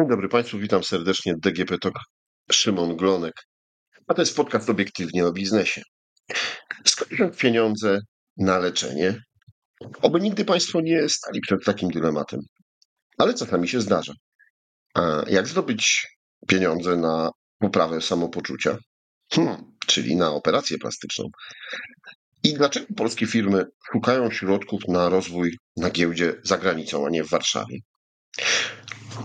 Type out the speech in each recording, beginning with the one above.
Dzień dobry Państwu, witam serdecznie. DGP TOK, Szymon Glonek. A to jest podcast obiektywnie o biznesie. Skąd pieniądze na leczenie? Oby nigdy Państwo nie stali przed takim dylematem. Ale czasami się zdarza. A jak zdobyć pieniądze na poprawę samopoczucia? Hmm, czyli na operację plastyczną. I dlaczego polskie firmy szukają środków na rozwój na giełdzie za granicą, a nie w Warszawie?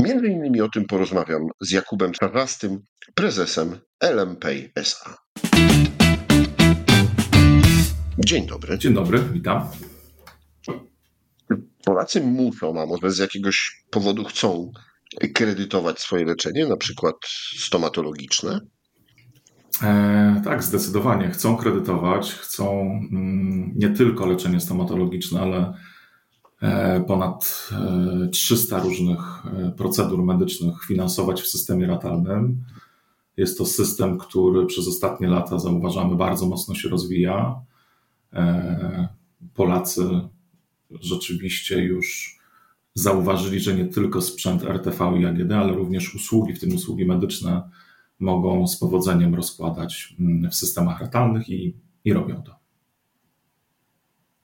Między innymi o tym porozmawiam z Jakubem Czarnastym, prezesem LMPay SA. Dzień dobry. Dzień dobry, witam. Polacy muszą, a może z jakiegoś powodu chcą kredytować swoje leczenie, na przykład stomatologiczne? E, tak, zdecydowanie. Chcą kredytować, chcą mm, nie tylko leczenie stomatologiczne, ale ponad 300 e, różnych e, procedur medycznych finansować w systemie ratalnym. Jest to system, który przez ostatnie lata zauważamy bardzo mocno się rozwija. Polacy rzeczywiście już zauważyli, że nie tylko sprzęt RTV i AGD, ale również usługi, w tym usługi medyczne, mogą z powodzeniem rozkładać mm, w systemach ratalnych i, i robią to.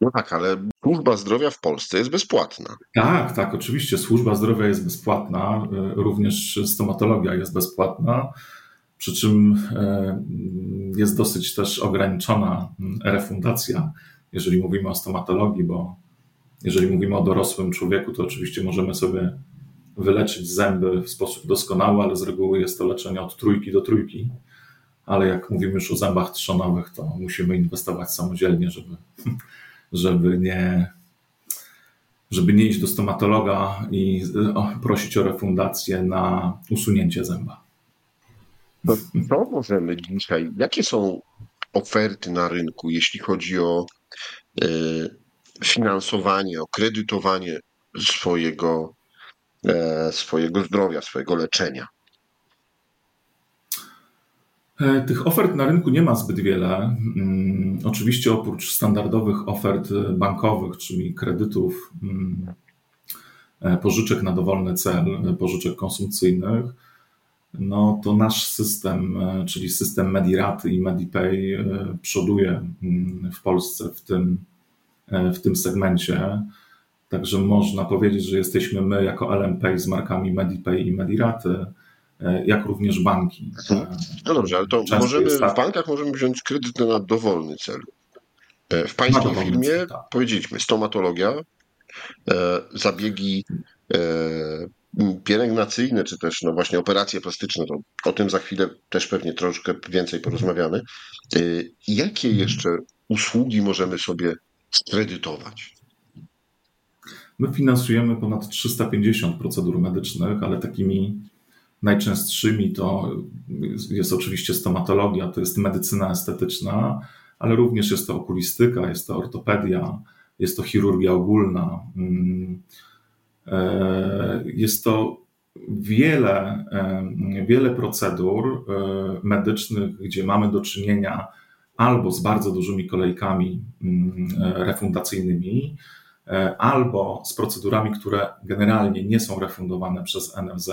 No tak, ale służba zdrowia w Polsce jest bezpłatna. Tak, tak, oczywiście. Służba zdrowia jest bezpłatna, e, również stomatologia jest bezpłatna, przy czym e, jest dosyć też ograniczona mm, refundacja, jeżeli mówimy o stomatologii, bo jeżeli mówimy o dorosłym człowieku, to oczywiście możemy sobie wyleczyć zęby w sposób doskonały, ale z reguły jest to leczenie od trójki do trójki. Ale jak mówimy już o zębach trzonowych, to musimy inwestować samodzielnie, żeby żeby nie, żeby nie iść do stomatologa i prosić o refundację na usunięcie zęba. No, co możemy dzisiaj, jakie są oferty na rynku, jeśli chodzi o y, finansowanie, o kredytowanie swojego, e, swojego zdrowia, swojego leczenia? E, tych ofert na rynku nie ma zbyt wiele. Mm, oczywiście oprócz standardowych ofert bankowych, czyli kredytów, mm, e, pożyczek na dowolny cel, pożyczek konsumpcyjnych, no to nasz system, e, czyli system Mediraty i Medipay przoduje mm, w Polsce w tym, w tym segmencie. Także można powiedzieć, że jesteśmy my jako LMPay z markami Medipay i Mediraty E, jak również banki. Mhm. No dobrze, ale to możemy, w tak. bankach możemy wziąć kredyt na dowolny cel. E, w pańskiej firmie cel, tak. powiedzieliśmy stomatologia, e, zabiegi pielęgnacyjne, czy też no właśnie operacje plastyczne, to o tym za chwilę też pewnie troszkę więcej porozmawiamy. Jakie mhm. jeszcze usługi możemy sobie skredytować? My finansujemy ponad 350 procedur medycznych, ale takimi Najczęstszymi to jest oczywiście stomatologia, to jest medycyna estetyczna, ale również jest to okulistyka, jest to ortopedia, jest to chirurgia ogólna. Mm, e, jest to wiele, e, wiele procedur e, medycznych, gdzie mamy do czynienia albo z bardzo dużymi kolejkami mm, refundacyjnymi, albo z procedurami, które generalnie nie są refundowane przez NFZ,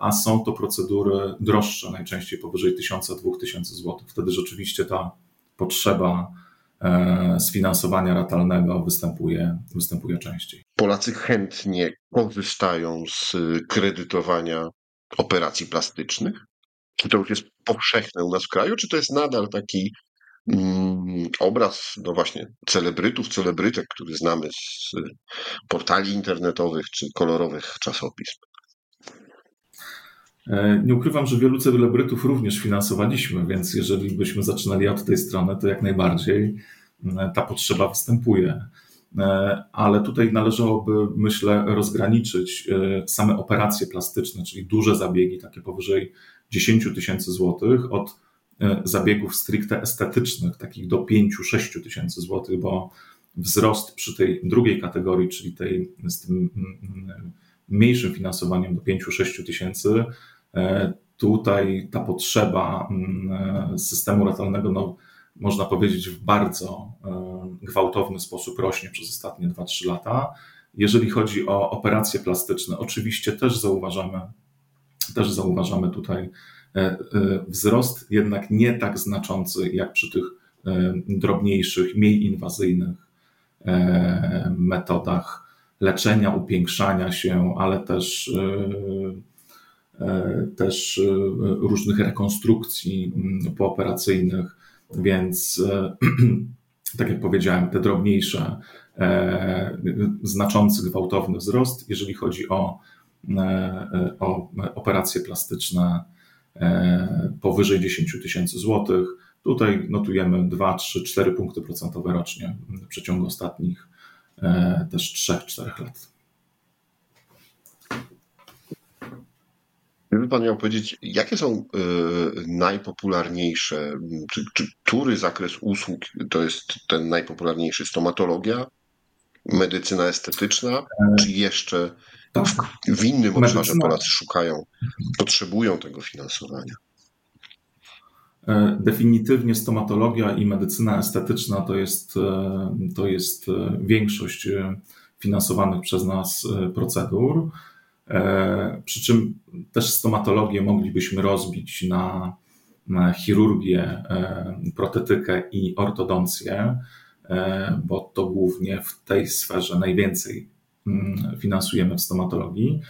a są to procedury droższe, najczęściej powyżej 1000-2000 zł. Wtedy rzeczywiście ta potrzeba e, sfinansowania ratalnego występuje, występuje częściej. Polacy chętnie korzystają z kredytowania operacji plastycznych? Czy to już jest powszechne u nas w kraju, czy to jest nadal taki mm, obraz, no właśnie, celebrytów, celebrytek, który znamy z portali internetowych czy kolorowych czasopism? E, nie ukrywam, że wielu celebrytów również finansowaliśmy, więc jeżeli byśmy zaczynali od tej strony, to jak najbardziej e, ta potrzeba występuje. E, ale tutaj należałoby, myślę, rozgraniczyć same operacje plastyczne, czyli duże zabiegi, takie powyżej 10 tysięcy złotych, od zabiegów stricte estetycznych, takich do 5-6 tysięcy złotych, bo wzrost przy tej drugiej kategorii, czyli tej z tym mm, mm, mniejszym finansowaniem do 5-6 tysięcy, e, tutaj ta potrzeba mm, e, systemu ratalnego, no, można powiedzieć, w bardzo e, gwałtowny sposób rośnie przez ostatnie 2-3 lata. Jeżeli chodzi o operacje plastyczne, oczywiście też zauważamy, też zauważamy tutaj wzrost, jednak nie tak znaczący jak przy tych drobniejszych, mniej inwazyjnych metodach leczenia, upiększania się, ale też, e, e, też e, różnych rekonstrukcji mm, pooperacyjnych, więc tak jak powiedziałem, te drobniejsze, znaczący, gwałtowny wzrost, jeżeli chodzi o, o operacje plastyczne powyżej 10 tysięcy złotych. Tutaj notujemy 2, 3, 4 punkty procentowe rocznie w przeciągu ostatnich E, też 3-4 lat. Pan miał powiedzieć, jakie są y, najpopularniejsze, czy, czy który zakres usług to jest ten najpopularniejszy? Stomatologia, medycyna estetyczna, e, czy jeszcze tak. w, w innym medycyna. obszarze Polacy szukają, potrzebują tego finansowania? E, definitywnie stomatologia i medycyna estetyczna to jest, e, to jest e, większość finansowanych przez nas procedur. Przy czym też stomatologię moglibyśmy rozbić na, na chirurgię, protetykę i ortodoncję, bo to głównie w tej sferze najwięcej mm, finansujemy w stomatologii.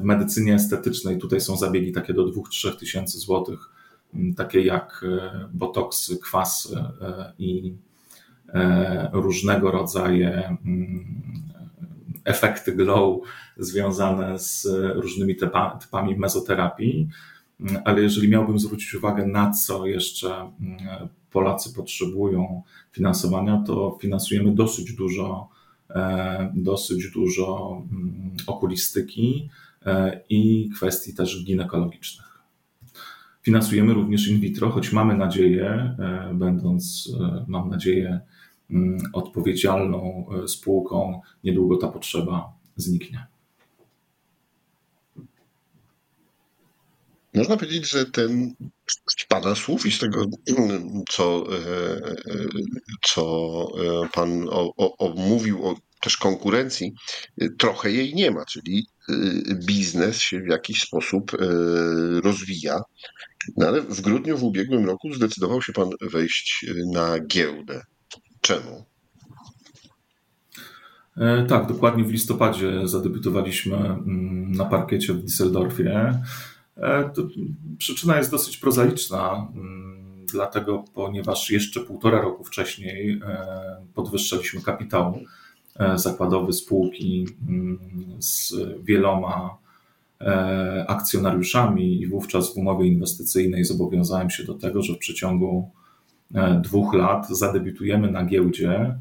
W medycynie estetycznej tutaj są zabiegi takie do 2-3 tysięcy złotych takie jak e, botoksy, kwasy e, i e, różnego rodzaju mm, efekty glow związane z różnymi typami mezoterapii. Ale jeżeli miałbym zwrócić uwagę, na co jeszcze mm, Polacy potrzebują finansowania, to finansujemy dosyć dużo, dosyć dużo mm, okulistyki i kwestii też ginekologicznych. Finansujemy również in vitro, choć mamy nadzieję, e, będąc, e, mam nadzieję, odpowiedzialną e, spółką, niedługo ta potrzeba zniknie. Można powiedzieć, że ten z Pana słów i z tego, co, co Pan omówił o też konkurencji, trochę jej nie ma, czyli biznes się w jakiś sposób rozwija. No ale w grudniu w ubiegłym roku zdecydował się pan wejść na giełdę. Czemu? E, tak, dokładnie w listopadzie zadebiutowaliśmy mm, na parkiecie w Düsseldorfie. E, przyczyna jest dosyć prozaiczna, mm, dlatego ponieważ jeszcze półtora roku wcześniej e, podwyższaliśmy kapitał zakładowy spółki mm, z wieloma akcjonariuszami i wówczas w umowie inwestycyjnej zobowiązałem się do tego, że w przeciągu dwóch lat zadebiutujemy na giełdzie,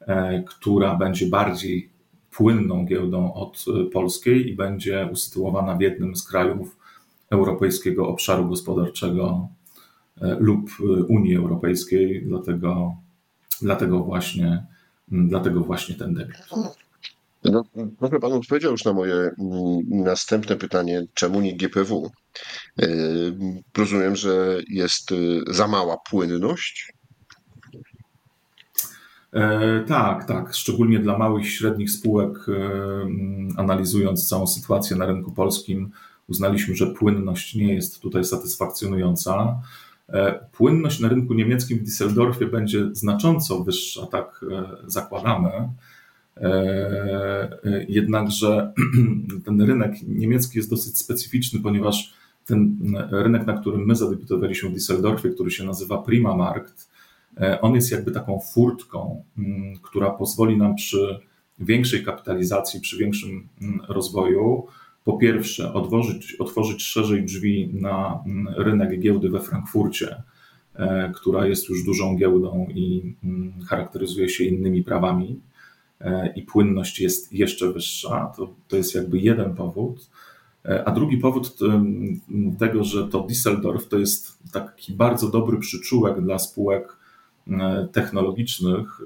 e, która będzie bardziej płynną giełdą od polskiej i będzie usytuowana w jednym z krajów Europejskiego Obszaru Gospodarczego lub Unii Europejskiej, dlatego, dlatego, właśnie, dlatego właśnie ten debiut. No, trochę Pan odpowiedział już na moje mm, następne pytanie, czemu nie GPW? E, rozumiem, że jest e, za mała płynność. E, tak, tak. Szczególnie dla małych i średnich spółek, analizując całą sytuację na rynku polskim, uznaliśmy, że płynność nie jest tutaj satysfakcjonująca. Płynność na rynku niemieckim w Düsseldorfie będzie znacząco wyższa, tak zakładamy. E, e, jednakże ten rynek niemiecki jest dosyć specyficzny, ponieważ ten rynek, na którym my zadebiutowaliśmy w Düsseldorfie, który się nazywa Prima Markt, e, on jest jakby taką furtką, która pozwoli nam przy większej kapitalizacji, przy większym rozwoju, po pierwsze, otworzyć, otworzyć szerzej drzwi na rynek giełdy we Frankfurcie, która jest już dużą giełdą i charakteryzuje się innymi prawami. E, i płynność jest jeszcze wyższa. To, to jest jakby jeden powód. E, a drugi powód tego, że to Düsseldorf to jest taki bardzo dobry przyczółek dla spółek e, technologicznych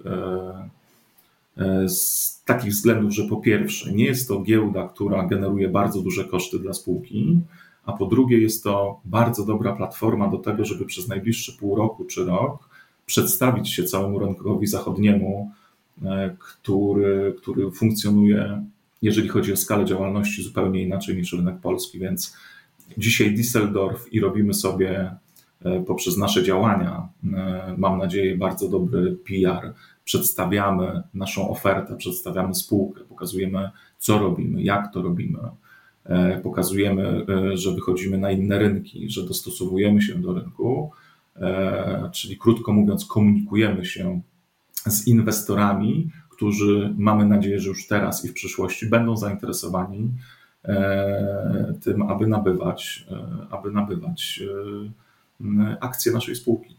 z takich względów, że po pierwsze nie jest to giełda, która generuje bardzo duże koszty dla spółki, a po drugie jest to bardzo dobra platforma do tego, żeby przez najbliższe pół roku czy rok przedstawić się całemu rynkowi zachodniemu który, który funkcjonuje, jeżeli chodzi o skalę działalności, zupełnie inaczej niż rynek polski, więc dzisiaj Düsseldorf i robimy sobie poprzez nasze działania, mam nadzieję, bardzo dobry PR. Przedstawiamy naszą ofertę, przedstawiamy spółkę, pokazujemy, co robimy, jak to robimy, E, pokazujemy, e, że wychodzimy na inne rynki, że dostosowujemy się do rynku, e, czyli krótko mówiąc, komunikujemy się z inwestorami, którzy mamy nadzieję, że już teraz i w przyszłości będą zainteresowani tym, aby nabywać, aby nabywać akcje naszej spółki.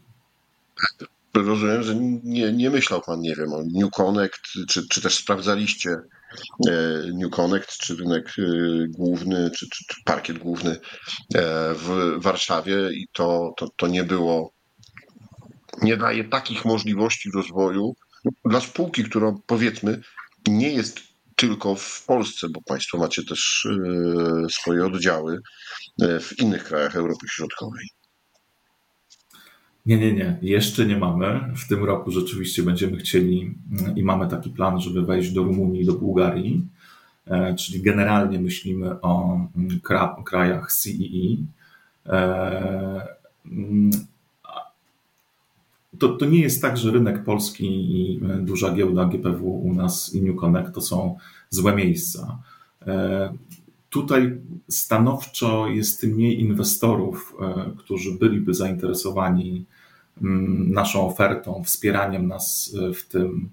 Rozumiem, że nie, nie myślał Pan, nie wiem, o New Connect, czy, czy też sprawdzaliście E, New Connect, czy rynek e, główny, czy, czy, czy parkiet główny e, w Warszawie i to, to, to nie było, nie daje takich możliwości rozwoju dla spółki, która powiedzmy nie jest tylko w Polsce, bo Państwo macie też swoje oddziały w innych krajach Europy Środkowej. Nie, nie, nie. Jeszcze nie mamy. W tym roku rzeczywiście będziemy chcieli mm, i mamy taki plan, żeby wejść do Rumunii i do Bułgarii. E, czyli generalnie myślimy o mm, krajach CEE. E. To, to nie jest tak, że rynek polski i e, duża giełda GPW u nas i New Connect to są złe miejsca. Tutaj stanowczo jest mniej inwestorów, którzy byliby zainteresowani Mm, naszą ofertą, wspieraniem nas e, w tym,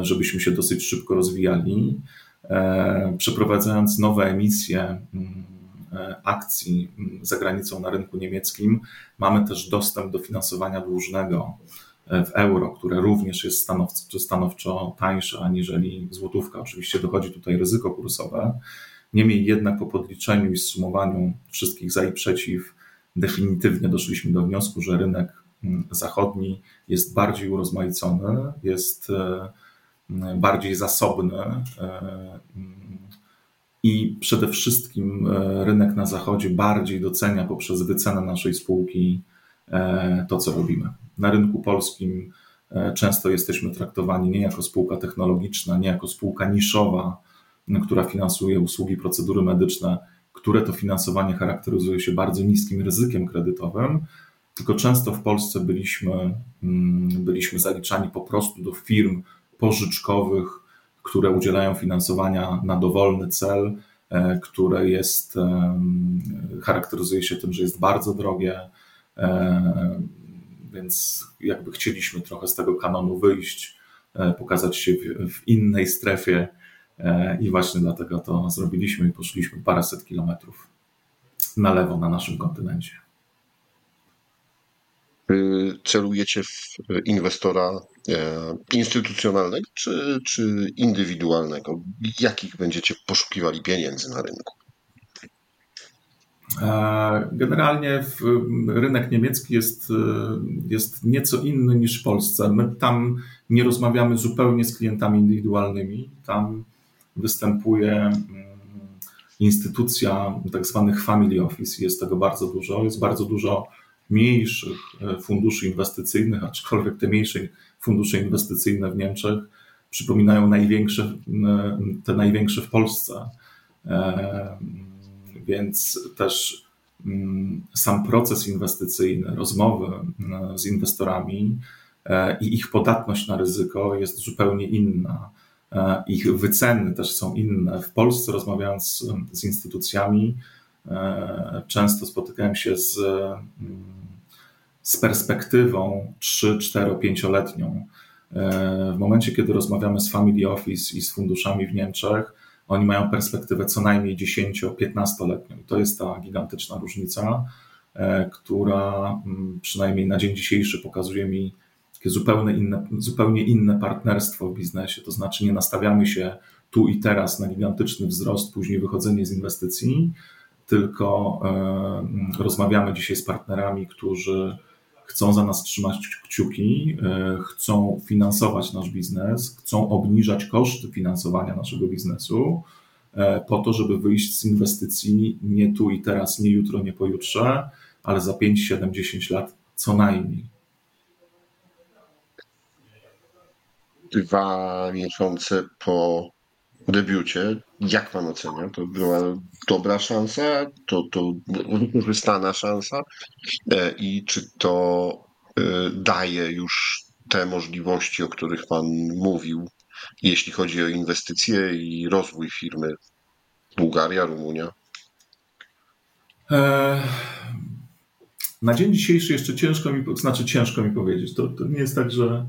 żebyśmy się dosyć szybko rozwijali, e, przeprowadzając nowe emisje mm, e, akcji mm, za granicą na rynku niemieckim, mamy też dostęp do finansowania dłużnego w euro, które również jest stanowczo, stanowczo tańsze aniżeli złotówka. Oczywiście dochodzi tutaj ryzyko kursowe. Niemniej jednak po podliczeniu i zsumowaniu wszystkich za i przeciw, definitywnie doszliśmy do wniosku, że rynek zachodni jest bardziej urozmaicony, jest e, bardziej zasobny e, i przede wszystkim e, rynek na zachodzie bardziej docenia poprzez wycenę naszej spółki to, co robimy. Na rynku polskim często jesteśmy traktowani nie jako spółka technologiczna, nie jako spółka niszowa, która finansuje usługi, procedury medyczne, które to finansowanie charakteryzuje się bardzo niskim ryzykiem kredytowym, tylko często w Polsce byliśmy, byliśmy zaliczani po prostu do firm pożyczkowych, które udzielają finansowania na dowolny cel, e, które jest, charakteryzuje się tym, że jest bardzo drogie, e, więc jakby chcieliśmy trochę z tego kanonu wyjść, e, pokazać się w, innej strefie i właśnie dlatego to zrobiliśmy i poszliśmy paręset kilometrów na lewo na naszym kontynencie. Y, celujecie w inwestora instytucjonalnego czy, czy indywidualnego? Jakich będziecie poszukiwali pieniędzy na rynku? E, generalnie rynek niemiecki jest, e, jest nieco inny niż w Polsce. My tam nie rozmawiamy zupełnie z klientami indywidualnymi. Tam występuje mm, instytucja tak zwanych family office. Jest tego bardzo dużo. Jest bardzo dużo mniejszych e, funduszy inwestycyjnych, aczkolwiek te mniejsze fundusze inwestycyjne w Niemczech przypominają największe, e, te największe w Polsce. E, więc też mm, sam proces inwestycyjny, rozmowy z inwestorami i ich podatność na ryzyko jest zupełnie inna. Ich wyceny też są inne. W Polsce, rozmawiając z instytucjami, często spotykałem się z mm, z perspektywą 3, 4, 5-letnią. W momencie, kiedy rozmawiamy z Family Office i z funduszami w Niemczech, oni mają perspektywę co najmniej 10-15-letnią. I to jest ta gigantyczna różnica, e, która mm, przynajmniej na dzień dzisiejszy pokazuje mi takie zupełnie inne, zupełnie inne partnerstwo w biznesie. To znaczy, nie nastawiamy się tu i teraz na gigantyczny wzrost, później wychodzenie z inwestycji, tylko e, rozmawiamy dzisiaj z partnerami, którzy chcą za nas trzymać kciuki, e, chcą finansować nasz biznes, chcą obniżać koszty finansowania naszego biznesu, e, po to, żeby wyjść z inwestycji nie tu i teraz, nie jutro, nie pojutrze, ale za 5, 7, 10 lat co najmniej. dwa miesiące po debiucie. Jak pan ocenia? To była dobra szansa? To, to wykorzystana szansa? E, I czy to e, daje już te możliwości, o których pan mówił, jeśli chodzi o inwestycje i rozwój firmy? Bułgaria, Rumunia? E, na dzień dzisiejszy jeszcze ciężko mi, znaczy ciężko mi powiedzieć. To, to nie jest tak, że,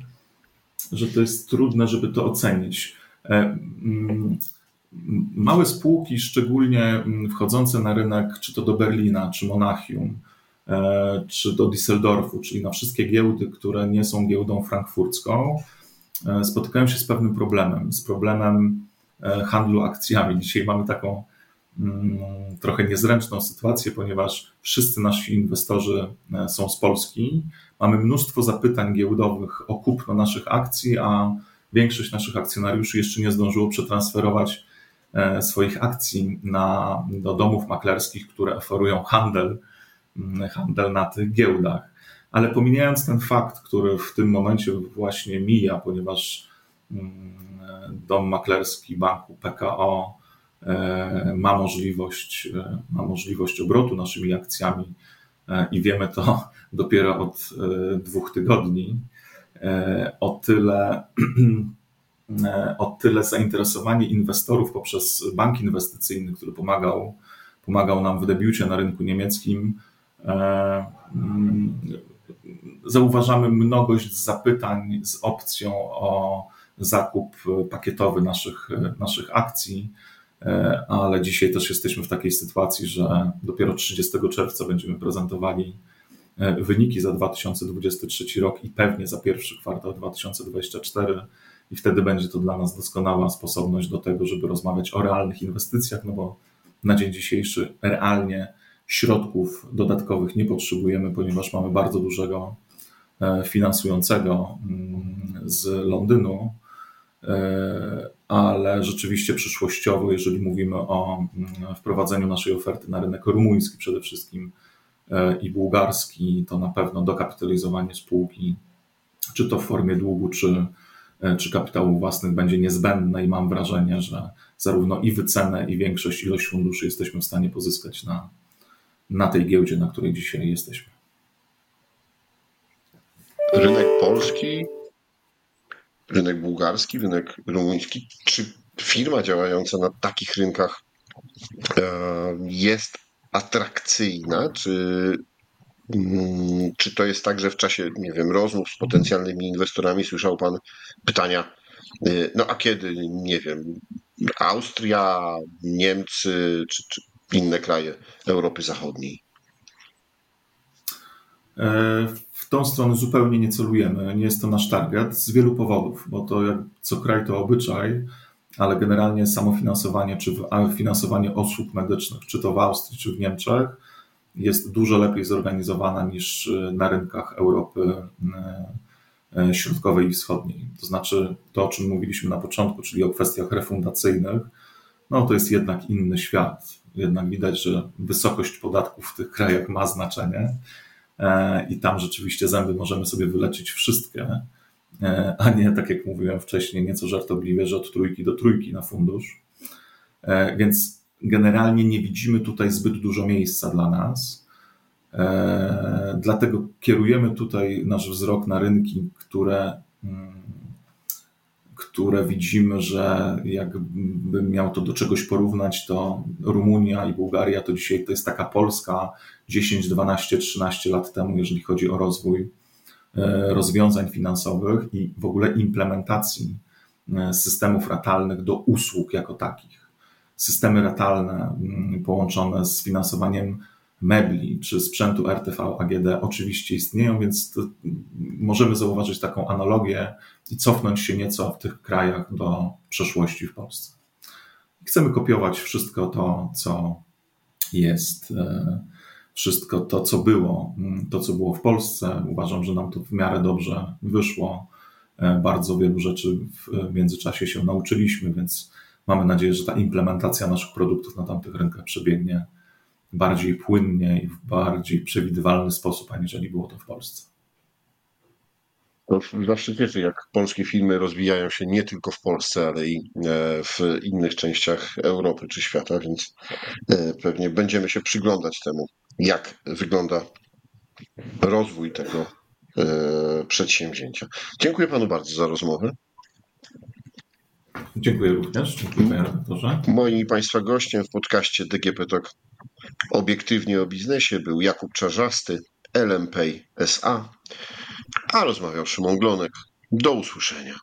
że to jest trudne, żeby to ocenić. E, mm, małe spółki, szczególnie mm, wchodzące na rynek, czy to do Berlina, czy Monachium, e, czy do Düsseldorfu, czyli na wszystkie giełdy, które nie są giełdą frankfurcką, spotykają się z pewnym problemem, z problemem handlu akcjami. Dzisiaj mamy taką Mm, trochę niezręczną sytuację, ponieważ wszyscy nasi inwestorzy e, są z Polski. Mamy mnóstwo zapytań giełdowych o kupno naszych akcji, a większość naszych akcjonariuszy jeszcze nie zdążyło przetransferować e, swoich akcji na, do domów maklerskich, które oferują handel, handel na tych giełdach. Ale pomijając ten fakt, który w tym momencie właśnie mija, ponieważ dom maklerski banku PKO E, ma możliwość, e, ma możliwość obrotu naszymi akcjami i wiemy to dopiero od dwóch tygodni. O tyle, o tyle zainteresowanie inwestorów poprzez bank inwestycyjny, który pomagał, pomagał nam w debiucie na rynku niemieckim, zauważamy mnogość zapytań z opcją o zakup pakietowy naszych, naszych akcji E, ale dzisiaj też jesteśmy w takiej sytuacji, że dopiero 30 czerwca będziemy prezentowali wyniki za 2023 rok i pewnie za pierwszy kwartał 2024 i wtedy będzie to dla nas doskonała sposobność do tego, żeby rozmawiać o realnych inwestycjach, no bo na dzień dzisiejszy realnie środków dodatkowych nie potrzebujemy, ponieważ mamy bardzo dużego e, finansującego mm, z Londynu, ale rzeczywiście przyszłościowo, jeżeli mówimy o mm, wprowadzeniu naszej oferty na rynek rumuński przede wszystkim e, i bułgarski, to na pewno dokapitalizowanie spółki, czy to w formie długu, czy, e, czy kapitału własnych będzie niezbędne i mam wrażenie, że zarówno i wycenę, i większość ilość funduszy jesteśmy w stanie pozyskać na, na tej giełdzie, na której dzisiaj jesteśmy. Rynek polski rynek bułgarski, rynek rumuński. Czy firma działająca na takich rynkach e, jest atrakcyjna? Czy, mm, czy to jest tak, że w czasie, nie wiem, rozmów z potencjalnymi inwestorami słyszał Pan pytania, e, no a kiedy, nie wiem, Austria, Niemcy czy, czy inne kraje Europy Zachodniej? E, w tą stronę zupełnie nie celujemy, nie jest to nasz target z wielu powodów, bo to jak co kraj to obyczaj, ale generalnie samofinansowanie czy finansowanie usług medycznych, czy to w Austrii, czy w Niemczech, jest dużo lepiej zorganizowana niż e, na rynkach Europy e, Środkowej i Wschodniej. To znaczy to, o czym mówiliśmy na początku, czyli o kwestiach refundacyjnych, no to jest jednak inny świat. Jednak widać, że wysokość podatków w tych krajach ma znaczenie E, i tam rzeczywiście zęby możemy sobie wyleczyć wszystkie, a nie tak jak mówiłem wcześniej, nieco żartobliwie, że od trójki do trójki na fundusz. E, więc generalnie nie widzimy tutaj zbyt dużo miejsca dla nas. Dlatego kierujemy tutaj nasz wzrok na rynki, które mm, które widzimy, że jakbym miał to do czegoś porównać, to Rumunia i Bułgaria to dzisiaj to jest taka Polska 10, 12, 13 lat temu, jeżeli chodzi o rozwój e, rozwiązań finansowych i w ogóle implementacji e, systemów ratalnych do usług jako takich. Systemy ratalne mm, połączone z finansowaniem mebli czy sprzętu RTV AGD oczywiście istnieją, więc możemy zauważyć taką analogię i cofnąć się nieco w tych krajach do przeszłości w Polsce. Chcemy kopiować wszystko to, co jest, e, wszystko to, co było, mm, to, co było w Polsce. Uważam, że nam to w miarę dobrze wyszło. E, bardzo wielu rzeczy w międzyczasie się nauczyliśmy, więc mamy nadzieję, że ta implementacja naszych produktów na tamtych rynkach przebiegnie bardziej płynnie i w bardziej przewidywalny sposób, aniżeli było to w Polsce. To zawsze cieszy, jak polskie filmy rozwijają się nie tylko w Polsce, ale i e, w innych częściach Europy czy świata, więc e, pewnie będziemy się przyglądać temu, jak wygląda rozwój tego e, przedsięwzięcia. Dziękuję panu bardzo za rozmowę. Dziękuję również. Dziękuję panie redaktorze. Moim i państwa gościem w podcaście DGP Talk obiektywnie o biznesie był Jakub Czarzasty, LMP SA, a rozmawiał Szymon Glonek. Do usłyszenia.